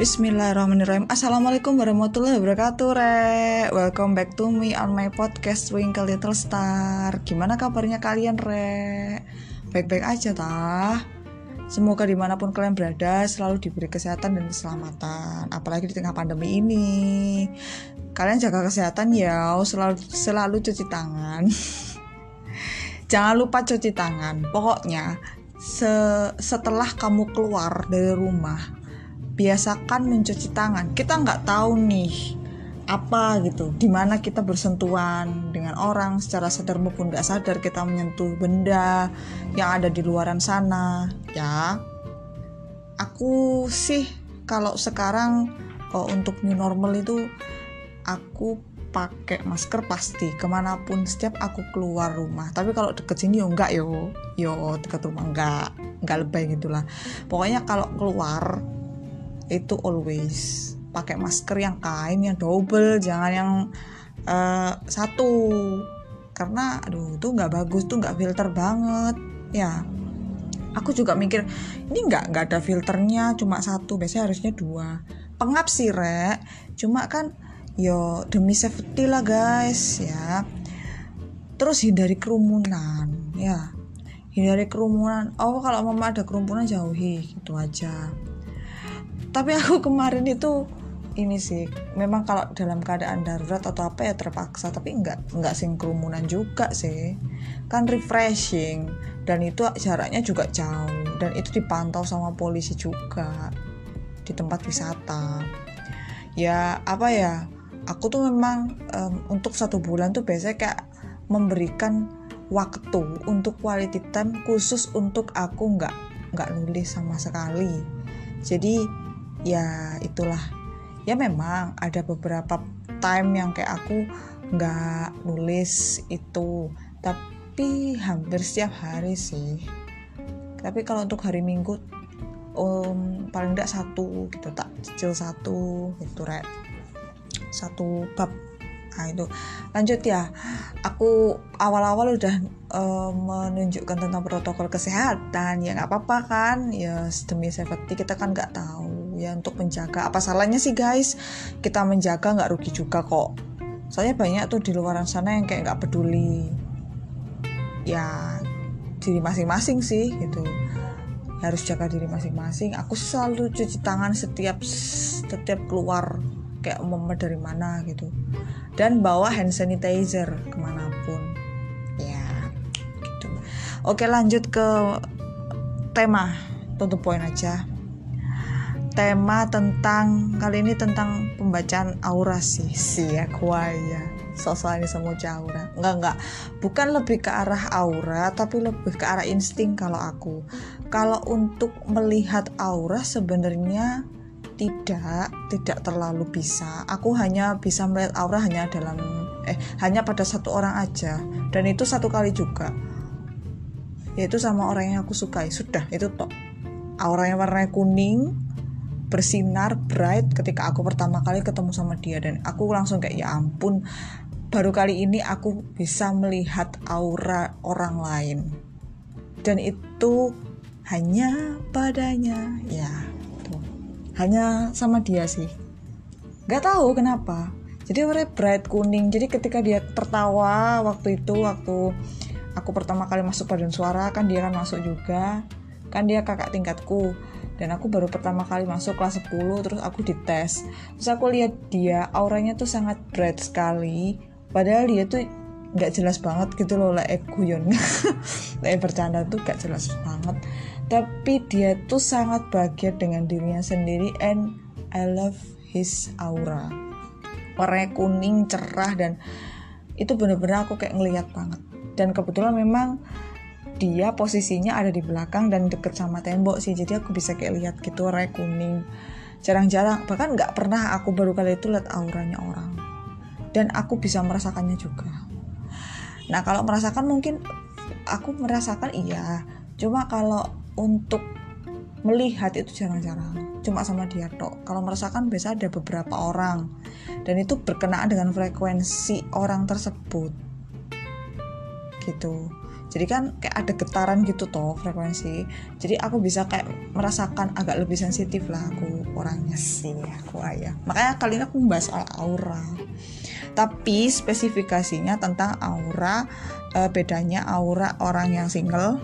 Bismillahirrahmanirrahim. Assalamualaikum warahmatullahi wabarakatuh re Welcome back to me on my podcast Twinkle Little Star. Gimana kabarnya kalian re Baik-baik aja tah? Semoga di mana pun kalian berada selalu diberi kesehatan dan keselamatan Apalagi di tengah pandemi ini. Kalian jaga kesehatan ya. Selalu, selalu cuci tangan. Jangan lupa cuci tangan. Pokoknya se setelah kamu keluar dari rumah biasakan mencuci tangan. Kita nggak tahu nih apa gitu. Di mana kita bersentuhan dengan orang secara sadar maupun nggak sadar kita menyentuh benda yang ada di luaran sana. Ya aku sih kalau sekarang untuk new normal itu aku pakai masker pasti. Ke mana pun setiap aku keluar rumah. Tapi kalau deket sini yo enggak yo. Yo deket rumah enggak enggak lebay gitulah. Pokoknya kalau keluar itu always pakai masker yang kain yang double jangan yang uh, satu. Karena aduh itu nggak bagus tuh nggak filter banget ya. Aku juga mikir ini nggak nggak ada filternya cuma satu biasanya harusnya dua. Pengap sih rek. Cuma kan yo demi safety lah guys ya. Terus hindari kerumunan ya. Hindari kerumunan. Oh kalau mama ada kerumunan jauhi gitu aja tapi aku kemarin itu ini sih memang kalau dalam keadaan darurat atau apa ya terpaksa tapi enggak enggak sing kerumunan juga sih. Kan refreshing dan itu jaraknya juga jauh dan itu dipantau sama polisi juga di tempat wisata. Ya apa ya aku tuh memang um, untuk satu bulan tuh biasanya kayak memberikan waktu untuk quality time khusus untuk aku nggak nggak nulis sama sekali. Jadi ya itulah. Ya memang ada beberapa time yang kayak aku nggak nulis itu. Tapi hampir setiap hari sih. Tapi kalau untuk hari minggu um, paling tidak satu gitu tak cicil satu gitu rek. Satu bab. Nah itu. Lanjut ya. Aku awal-awal udah uh, menunjukkan tentang protokol kesehatan. Ya nggak apa-apa kan? Ya demi safety kita kan nggak tahu ya untuk menjaga. Apa salahnya sih guys? Kita menjaga nggak rugi juga kok. Soalnya banyak tuh di luar sana yang kayak nggak peduli ya diri masing-masing sih gitu. Harus jaga diri masing-masing. Aku selalu cuci tangan setiap setiap keluar kayak umum dari mana gitu. Dan bawa hand sanitizer ke mana pun. Ya gitu. Oke lanjut ke tema. Tutup poin aja tema tentang kali ini tentang pembacaan aura sih. Sih ya sosok ini semua aura. Enggak enggak. Bukan lebih ke arah aura tapi lebih ke arah insting kalau aku. Kalau untuk melihat aura sebenarnya tidak tidak terlalu bisa. Aku hanya bisa melihat aura hanya dalam eh hanya pada satu orang aja. Dan itu satu kali juga. Yaitu sama orang yang aku sukai. Sudah itu toh aura yang warna kuning bersinar bright ketika aku pertama kali ketemu sama dia. Dan aku langsung kayak ya ampun baru kali ini aku bisa melihat aura orang lain. Dan itu hanya padanya. Ya tuh hanya sama dia sih. Nggak tahu kenapa. Jadi warna bright kuning. Jadi ketika dia tertawa waktu itu waktu aku pertama kali masuk paduan suara kan dia kan masuk juga. Kan dia kakak tingkatku dan aku baru pertama kali masuk kelas 10 terus aku dites. Terus aku lihat dia auranya tuh sangat bright sekali. Padahal dia tuh nggak jelas banget gitu loh lah like guyon. Like bercanda tuh gak jelas banget. Tapi dia tuh sangat bahagia dengan dirinya sendiri and I love his aura. Warnanya kuning cerah dan itu bener-bener aku kayak ngeliat banget. Dan kebetulan memang dia posisinya ada di belakang dan deket sama tembok sih. Jadi aku bisa kayak lihat gitu warna kuning. Jarang-jarang bahkan nggak pernah aku baru kali itu lihat auranya orang. Dan aku bisa merasakannya juga. Nah kalau merasakan mungkin aku merasakan iya. Cuma kalau untuk melihat itu jarang-jarang. Cuma sama dia tok. Kalau merasakan biasa ada beberapa orang. Dan itu berkenaan dengan frekuensi orang tersebut gitu. Jadi kan kayak ada getaran gitu toh frekuensi. Jadi aku bisa kayak merasakan agak lebih sensitif lah aku orangnya sih aku ayah. Makanya kali ini aku membahas soal aura. Tapi spesifikasinya tentang aura e, bedanya aura orang yang single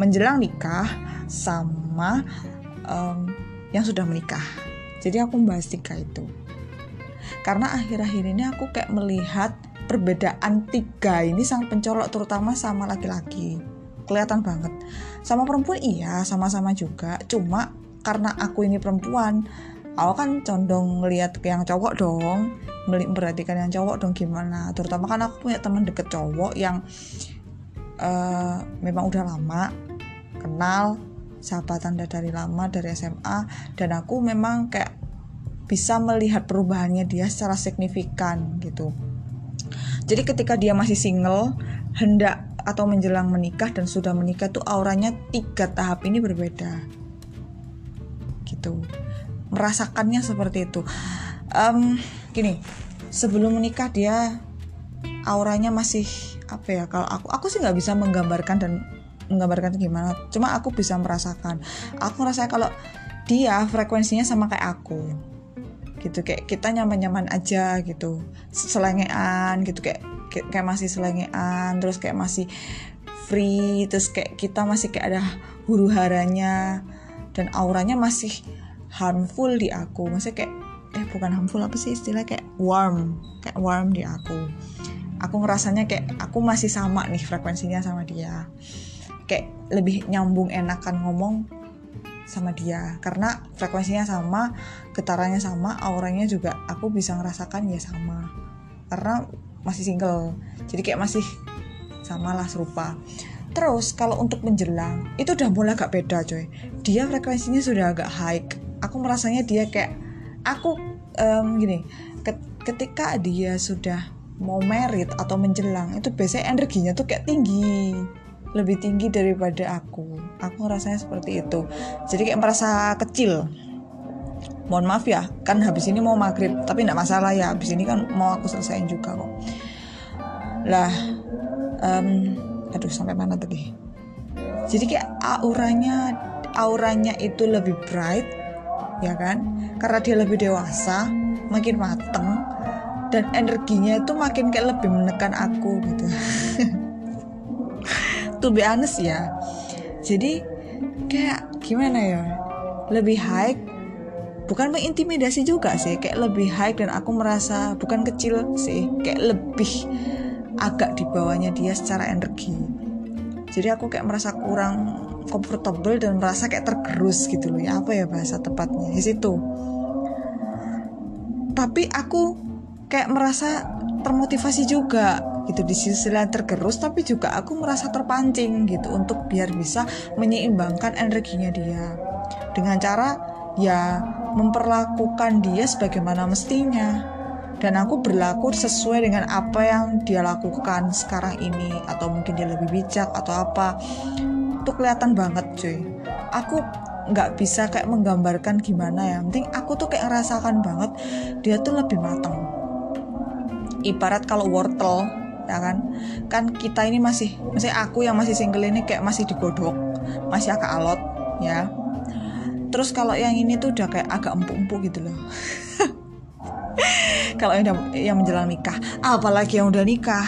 menjelang nikah sama um, yang sudah menikah. Jadi aku membahas tiga itu. Karena akhir-akhir ini aku kayak melihat perbedaan tiga ini sangat pencolok terutama sama laki-laki. Kelihatan banget. Sama perempuan iya sama-sama juga. Cuma karena aku ini perempuan aku kan condong ngelihat ke yang cowok dong memperhatikan yang cowok dong gimana. Terutama kan aku punya teman deket cowok yang uh, memang udah lama kenal sahabatan dari lama dari SMA dan aku memang kayak bisa melihat perubahannya dia secara signifikan gitu jadi ketika dia masih single, hendak atau menjelang menikah dan sudah menikah tuh auranya tiga tahap ini berbeda. Gitu. Merasakannya seperti itu. Um, gini, sebelum menikah dia auranya masih apa ya? Kalau aku aku sih nggak bisa menggambarkan dan menggambarkan gimana. Cuma aku bisa merasakan. Aku ngerasa kalau dia frekuensinya sama kayak aku gitu kayak kita nyaman-nyaman aja gitu. Selengean gitu kayak kayak masih selengean terus kayak masih free terus kayak kita masih kayak ada huru haranya dan auranya masih harmful di aku. Maksudnya kayak eh bukan harmful apa sih istilah kayak warm kayak warm di aku. Aku ngerasanya kayak aku masih sama nih frekuensinya sama dia. Kayak lebih nyambung enakan ngomong sama dia. Karena frekuensinya sama getarannya sama auranya juga aku bisa ngerasakan ya sama. Karena masih single. Jadi kayak masih sama lah serupa. Terus kalau untuk menjelang itu udah mulai agak beda coy. Dia frekuensinya sudah agak high. Aku merasanya dia kayak aku um, gini ketika dia sudah mau merit atau menjelang itu biasanya energinya tuh kayak tinggi lebih tinggi daripada aku. Aku rasanya seperti itu. Jadi kayak merasa kecil. Mohon maaf ya kan habis ini mau maghrib tapi tidak masalah ya. Habis ini kan mau aku selesaiin juga kok. Lah um, aduh sampai mana tadi? Jadi kayak auranya auranya itu lebih bright ya kan? Karena dia lebih dewasa makin mateng dan energinya itu makin kayak lebih menekan aku gitu to be honest ya. Jadi kayak gimana ya? Lebih high bukan mengintimidasi juga sih. Kayak lebih high dan aku merasa bukan kecil sih. Kayak lebih agak di bawahnya dia secara energi. Jadi aku kayak merasa kurang comfortable dan merasa kayak tergerus gitu loh. Ya apa ya bahasa tepatnya? Di situ. Tapi aku kayak merasa termotivasi juga gitu di sisi lain tergerus tapi juga aku merasa terpancing gitu untuk biar bisa menyeimbangkan energinya dia. Dengan cara ya memperlakukan dia sebagaimana mestinya. Dan aku berlaku sesuai dengan apa yang dia lakukan sekarang ini atau mungkin dia lebih bijak atau apa. Itu kelihatan banget cuy. Aku nggak bisa kayak menggambarkan gimana ya. Penting aku tuh kayak ngerasakan banget dia tuh lebih matang. Ibarat kalau wortel ya kan? Kan kita ini masih masih aku yang masih single ini kayak masih digodok masih agak alot ya. Terus kalau yang ini tuh udah kayak agak empuk-empuk gitu loh. Kalau yang yang menjelang nikah apalagi yang udah nikah.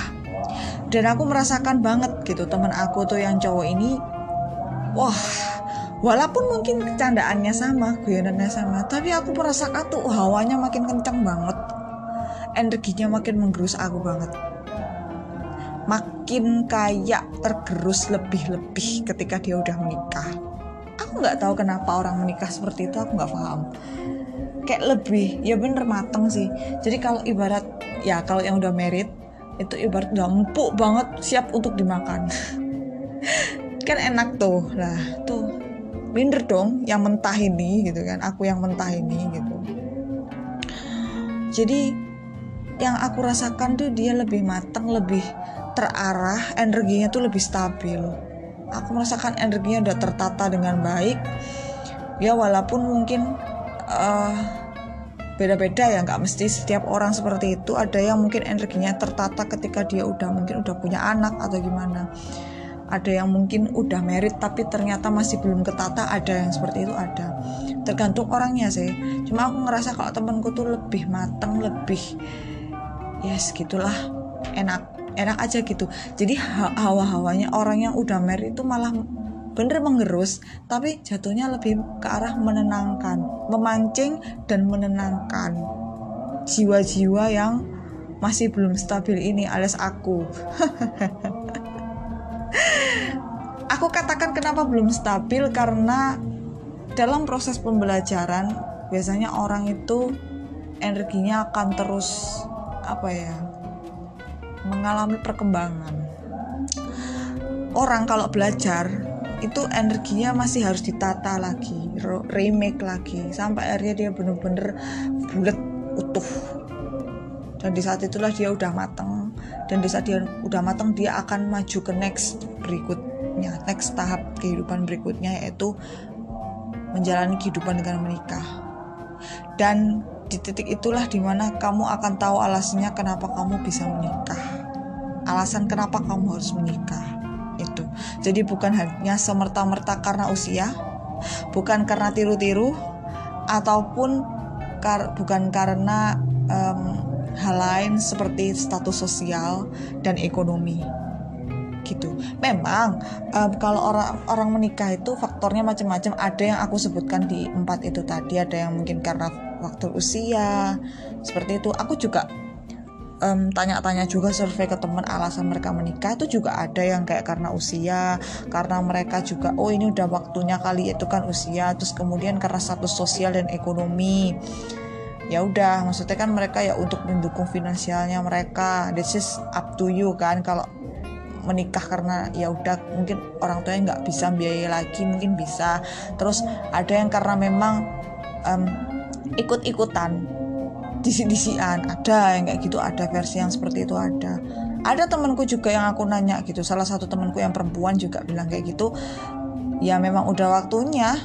Dan aku merasakan banget gitu teman aku tuh yang cowok ini wah walaupun mungkin kecandaannya sama guyonannya sama tapi aku merasakan tuh hawanya makin kencang banget. Energinya makin menggerus aku banget makin kayak tergerus lebih-lebih ketika dia udah menikah. Aku nggak tahu kenapa orang menikah seperti itu aku nggak paham. Kayak lebih ya bener mateng sih. Jadi kalau ibarat ya kalau yang udah merit itu ibarat udah empuk banget siap untuk dimakan. Kan enak tuh. Lah tuh minder dong yang mentah ini gitu kan. Aku yang mentah ini gitu. Jadi yang aku rasakan tuh dia lebih matang lebih terarah energinya tuh lebih stabil. Aku merasakan energinya udah tertata dengan baik. Ya walaupun mungkin uh, beda-beda ya nggak mesti setiap orang seperti itu. Ada yang mungkin energinya tertata ketika dia udah mungkin udah punya anak atau gimana. Ada yang mungkin udah merit tapi ternyata masih belum ketata ada yang seperti itu ada. Tergantung orangnya sih. Cuma aku ngerasa kalau temenku tuh lebih mateng lebih ya yes, segitulah enak enak aja gitu. Jadi hawa-hawanya orang yang udah merit itu malah bener mengerus tapi jatuhnya lebih ke arah menenangkan memancing dan menenangkan jiwa-jiwa yang masih belum stabil ini alias aku. Aku katakan kenapa belum stabil karena dalam proses pembelajaran biasanya orang itu energinya akan terus apa ya mengalami perkembangan. Orang kalau belajar itu energinya masih harus ditata lagi remake lagi sampai akhirnya dia bener-bener bulat utuh. Dan di saat itulah dia udah matang dan di saat dia udah matang dia akan maju ke next berikutnya next tahap kehidupan berikutnya yaitu menjalani kehidupan dengan menikah. Dan di titik itulah di mana kamu akan tahu alasannya kenapa kamu bisa menikah alasan kenapa kamu harus menikah itu. Jadi bukan hanya semerta-merta karena usia, bukan karena tiru-tiru, ataupun kar bukan karena um, hal lain seperti status sosial dan ekonomi gitu. Memang um, kalau orang orang menikah itu faktornya macam-macam. Ada yang aku sebutkan di empat itu tadi. Ada yang mungkin karena faktor usia seperti itu. Aku juga um, tanya-tanya juga survei ke teman alasan mereka menikah itu juga ada yang kayak karena usia karena mereka juga oh ini udah waktunya kali itu kan usia terus kemudian karena status sosial dan ekonomi. Ya udah maksudnya kan mereka ya untuk mendukung finansialnya mereka. This is up to you kan kalau menikah karena ya udah mungkin orang tuanya nggak bisa biaya lagi mungkin bisa. Terus ada yang karena memang um, ikut-ikutan disi-disian ada yang kayak gitu ada versi yang seperti itu ada. Ada temanku juga yang aku nanya gitu. Salah satu temanku yang perempuan juga bilang kayak gitu. Ya memang udah waktunya.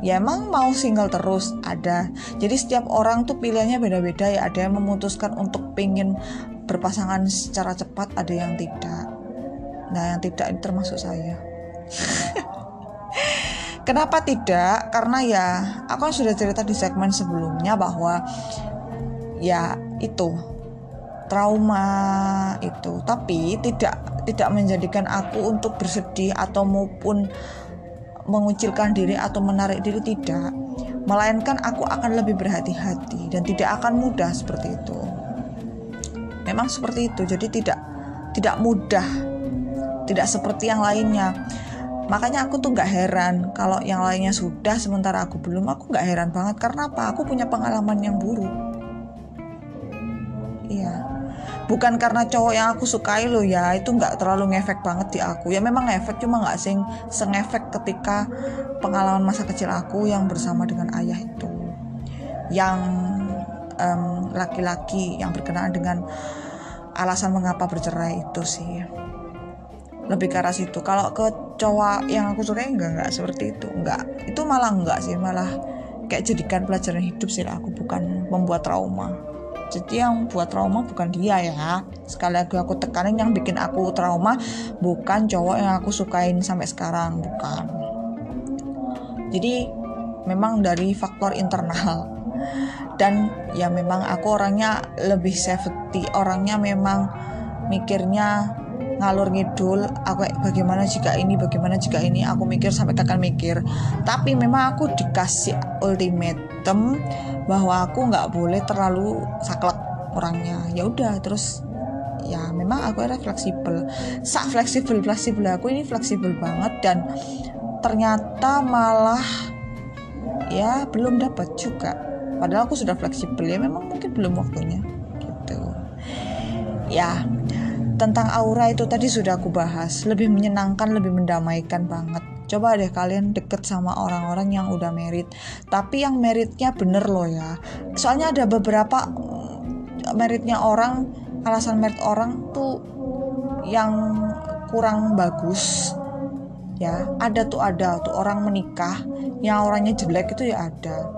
Ya emang mau single terus ada. Jadi setiap orang tuh pilihannya beda-beda ya. Ada yang memutuskan untuk pengen berpasangan secara cepat ada yang tidak. Nah yang tidak ini termasuk saya. Kenapa tidak? Karena ya aku kan sudah cerita di segmen sebelumnya bahwa ya itu. Trauma itu. Tapi tidak tidak menjadikan aku untuk bersedih atau maupun mengucilkan diri atau menarik diri tidak. Melainkan aku akan lebih berhati-hati dan tidak akan mudah seperti itu. Memang seperti itu. Jadi tidak tidak mudah. Tidak seperti yang lainnya. Makanya aku tuh nggak heran kalau yang lainnya sudah sementara aku belum. Aku nggak heran banget. Karena apa? Aku punya pengalaman yang buruk iya. Bukan karena cowok yang aku sukai lo ya. Itu nggak terlalu ngefek banget di aku. Ya memang ngefek cuma nggak sing sengefek ketika pengalaman masa kecil aku yang bersama dengan ayah itu. Yang laki-laki um, yang berkenaan dengan alasan mengapa bercerai itu sih. Lebih ke arah situ. Kalau ke cowok yang aku suka enggak enggak seperti itu. Enggak itu malah enggak sih malah kayak jadikan pelajaran hidup sih aku bukan membuat trauma jadi yang buat trauma bukan dia ya. Sekali lagi aku tekanin yang bikin aku trauma bukan cowok yang aku sukain sampai sekarang bukan. Jadi memang dari faktor internal. Dan ya memang aku orangnya lebih safety orangnya memang mikirnya ngalur ngidul aku bagaimana jika ini bagaimana jika ini? Aku mikir sampai kakak mikir. Tapi memang aku dikasih ultimatum bahwa aku nggak boleh terlalu saklek orangnya. Ya udah terus ya memang aku era fleksibel. Sak fleksibel fleksibel aku ini fleksibel banget dan ternyata malah ya belum dapat juga. Padahal aku sudah fleksibel ya memang mungkin belum waktunya gitu. Ya tentang aura itu tadi sudah aku bahas. Lebih menyenangkan lebih mendamaikan banget. Coba deh kalian deket sama orang-orang yang udah merit. Tapi yang meritnya bener loh ya. Soalnya ada beberapa mm, meritnya orang alasan merit orang tuh yang kurang bagus ya. Ada tuh ada tuh orang menikah yang orangnya jelek itu ya ada.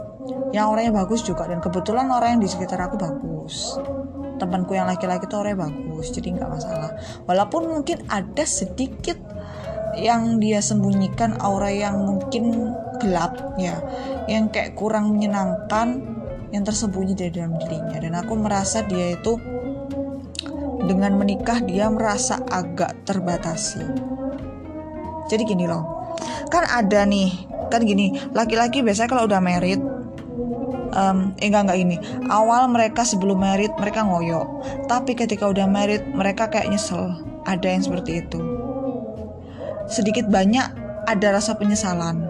Yang orangnya bagus juga dan kebetulan orang yang di sekitar aku bagus temanku yang laki-laki itu orangnya bagus jadi nggak masalah. Walaupun mungkin ada sedikit yang dia sembunyikan aura yang mungkin gelap ya yang kayak kurang menyenangkan yang tersembunyi di dalam dirinya. Dan aku merasa dia itu dengan menikah dia merasa agak terbatasi. Jadi gini loh kan ada nih kan gini laki-laki biasanya kalau udah married um, eh enggak enggak ini awal mereka sebelum merit mereka ngoyo. Tapi ketika udah merit mereka kayak nyesel. Ada yang seperti itu. Sedikit banyak ada rasa penyesalan.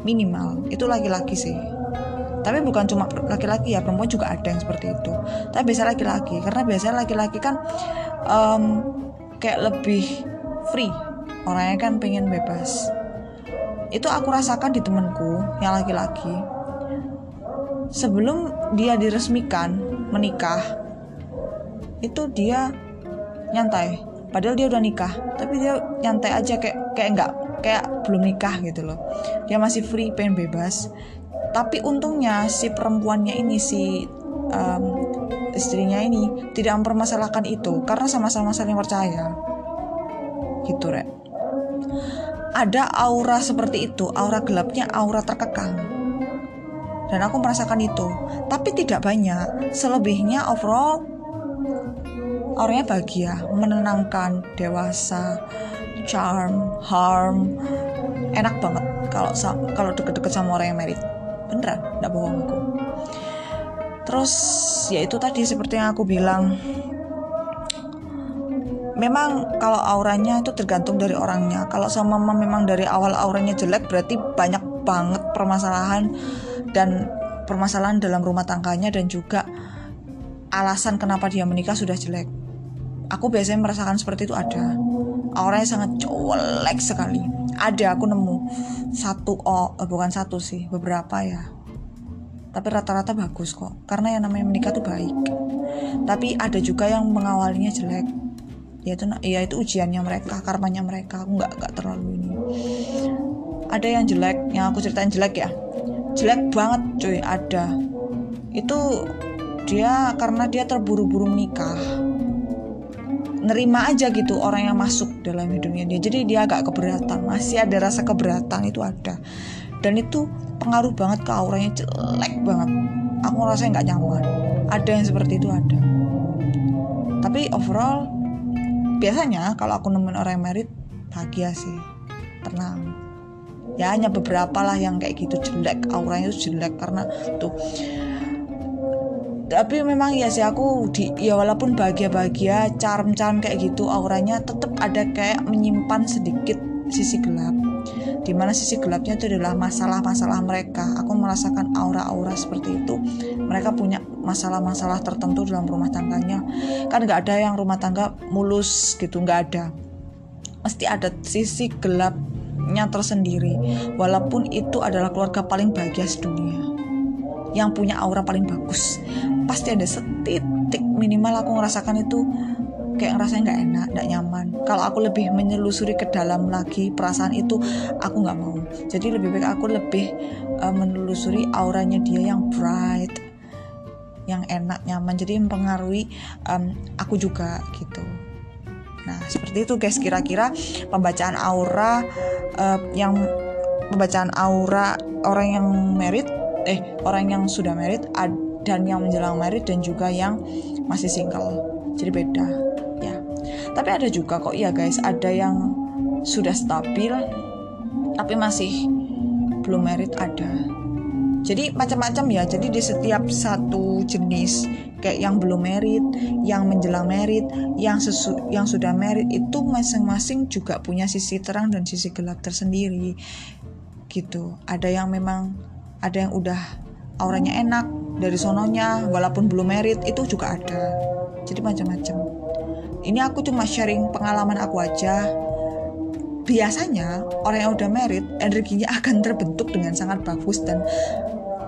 Minimal. Itu laki-laki sih. Tapi bukan cuma laki-laki ya perempuan juga ada yang seperti itu. Tapi biasa laki-laki. Karena biasanya laki-laki kan um, kayak lebih free. Orangnya kan pengen bebas. Itu aku rasakan di temenku yang laki-laki sebelum dia diresmikan menikah itu dia nyantai. Padahal dia udah nikah tapi dia nyantai aja kayak kayak enggak kayak belum nikah gitu loh. Dia masih free pengen bebas. Tapi untungnya si perempuannya ini si um, istrinya ini tidak mempermasalahkan itu karena sama-sama saling percaya. Gitu rek. Ada aura seperti itu aura gelapnya aura terkekang dan aku merasakan itu. Tapi tidak banyak. Selebihnya overall orangnya bahagia. Menenangkan dewasa charm harm. Enak banget kalau kalau deket-deket sama orang yang married beneran nggak bohong aku. Terus ya itu tadi seperti yang aku bilang. Memang kalau auranya itu tergantung dari orangnya. Kalau sama memang dari awal auranya jelek berarti banyak banget permasalahan dan permasalahan dalam rumah tangganya dan juga alasan kenapa dia menikah sudah jelek. Aku biasanya merasakan seperti itu ada. Auranya sangat jelek sekali. Ada aku nemu satu oh eh, bukan satu sih beberapa ya. Tapi rata-rata bagus kok karena yang namanya menikah tuh baik. Tapi ada juga yang mengawalinya jelek. Ya itu ya itu ujiannya mereka, karmanya mereka. Aku nggak nggak terlalu ini. Ada yang jelek, yang aku ceritain jelek ya jelek banget cuy ada. Itu dia karena dia terburu-buru nikah. Nerima aja gitu orang yang masuk dalam hidupnya dia. Jadi dia agak keberatan. Masih ada rasa keberatan itu ada. Dan itu pengaruh banget ke auranya. Jelek banget. Aku ngerasa nggak nyaman. Ada yang seperti itu ada. Tapi overall biasanya kalau aku nemuin orang yang merit bahagia sih. Tenang ya hanya beberapa lah yang kayak gitu jelek. Auranya itu jelek karena tuh. Tapi memang ya sih aku di ya walaupun bahagia-bahagia charm-charm kayak gitu auranya tetap ada kayak menyimpan sedikit sisi gelap. Di mana sisi gelapnya itu adalah masalah-masalah mereka. Aku merasakan aura-aura seperti itu. Mereka punya masalah-masalah tertentu dalam rumah tangganya. Kan nggak ada yang rumah tangga mulus gitu nggak ada. Mesti ada sisi gelap nya tersendiri walaupun itu adalah keluarga paling bahagia sedunia yang punya aura paling bagus pasti ada setitik minimal aku ngerasakan itu kayak ngerasanya nggak enak, nggak nyaman. Kalau aku lebih menyelusuri ke dalam lagi perasaan itu, aku nggak mau. Jadi lebih baik aku lebih uh, menelusuri auranya dia yang bright, yang enak, nyaman. Jadi mempengaruhi um, aku juga gitu. Nah, seperti itu guys kira-kira pembacaan aura uh, yang pembacaan aura orang yang merit eh orang yang sudah merit dan yang menjelang merit dan juga yang masih single. Jadi beda ya. Tapi ada juga kok ya guys, ada yang sudah stabil tapi masih belum merit ada. Jadi macam-macam ya. Jadi di setiap satu jenis kayak yang belum merit, yang menjelang merit, yang sesu yang sudah merit itu masing-masing juga punya sisi terang dan sisi gelap tersendiri. Gitu. Ada yang memang ada yang udah auranya enak dari sononya walaupun belum merit itu juga ada. Jadi macam-macam. Ini aku cuma sharing pengalaman aku aja. Biasanya orang yang udah merit energinya akan terbentuk dengan sangat bagus dan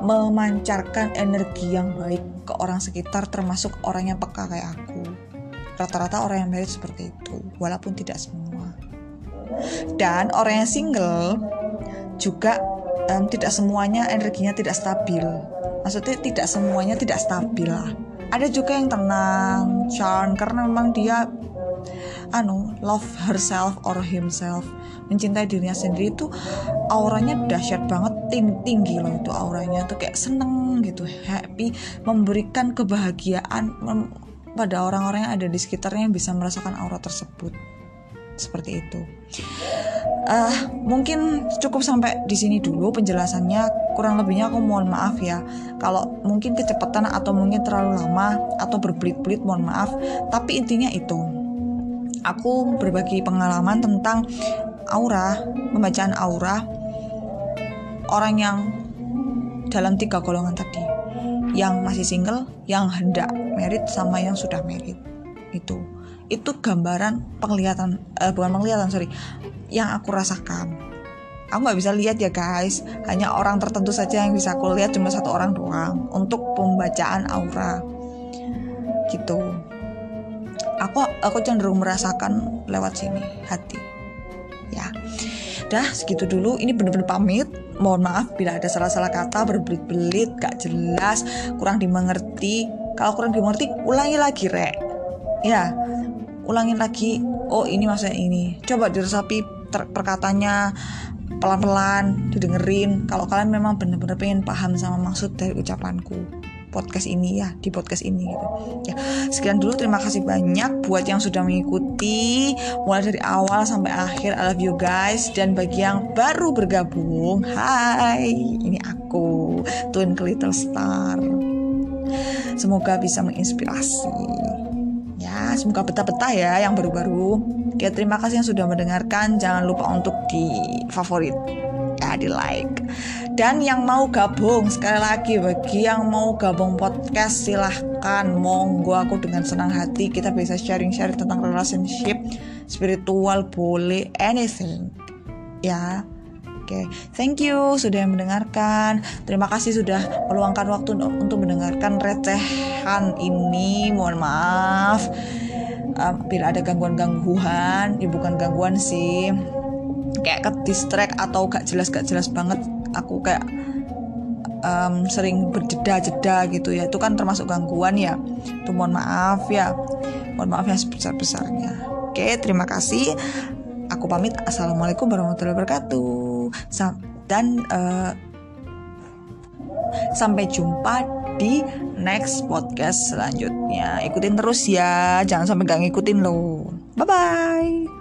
memancarkan energi yang baik ke orang sekitar termasuk orang yang peka kayak aku. Rata-rata orang yang married seperti itu walaupun tidak semua. Dan orang yang single juga um, tidak semuanya energinya tidak stabil. Maksudnya tidak semuanya tidak stabil lah ada juga yang tenang charm karena memang dia anu love herself or himself. Mencintai dirinya sendiri itu auranya dahsyat banget tinggi, tinggi loh itu auranya. Tuh kayak seneng gitu happy memberikan kebahagiaan pada orang-orang yang ada di sekitarnya yang bisa merasakan aura tersebut. Seperti itu uh, mungkin cukup sampai di sini dulu penjelasannya. Kurang lebihnya aku mohon maaf ya. Kalau mungkin kecepatan atau mungkin terlalu lama atau berbelit-belit mohon maaf. Tapi intinya itu aku berbagi pengalaman tentang aura pembacaan aura orang yang dalam tiga golongan tadi. Yang masih single yang hendak merit sama yang sudah merit. Itu itu gambaran penglihatan eh, bukan penglihatan sorry yang aku rasakan. Aku nggak bisa lihat ya guys. Hanya orang tertentu saja yang bisa aku lihat cuma satu orang doang untuk pembacaan aura. Gitu. Aku aku cenderung merasakan lewat sini hati. Ya. Dah segitu dulu. Ini bener-bener pamit. Mohon maaf bila ada salah-salah kata berbelit-belit gak jelas kurang dimengerti. Kalau kurang dimengerti ulangi lagi rek. Ya ulangin lagi oh ini maksudnya ini. Coba diresapi perkatanya pelan-pelan didengerin. Kalau kalian memang benar-benar pengen paham sama maksud dari ucapanku podcast ini ya di podcast ini gitu. Ya sekian dulu. Terima kasih banyak buat yang sudah mengikuti mulai dari awal sampai akhir. I love you guys. Dan bagi yang baru bergabung hai ini aku Twinkle Little Star. Semoga bisa menginspirasi ya semoga betah-betah ya yang baru-baru. Oke terima kasih yang sudah mendengarkan. Jangan lupa untuk di favorit ya di like dan yang mau gabung sekali lagi bagi yang mau gabung podcast silahkan. Monggo aku dengan senang hati kita bisa sharing-sharing tentang relationship spiritual boleh anything. Ya Oke, okay. thank you sudah mendengarkan. Terima kasih sudah meluangkan waktu untuk mendengarkan recehan ini. Mohon maaf um, bila ada gangguan-gangguan, ya bukan gangguan sih. Kayak ke distract atau gak jelas gak jelas banget. Aku kayak um, sering berjeda-jeda gitu ya. Itu kan termasuk gangguan ya. Tuh mohon maaf ya. Mohon maaf yang sebesar-besarnya. Oke, terima kasih. Aku pamit. Assalamualaikum warahmatullahi wabarakatuh dan uh, sampai jumpa di next podcast selanjutnya. Ikutin terus ya jangan sampai gak ngikutin lo bye bye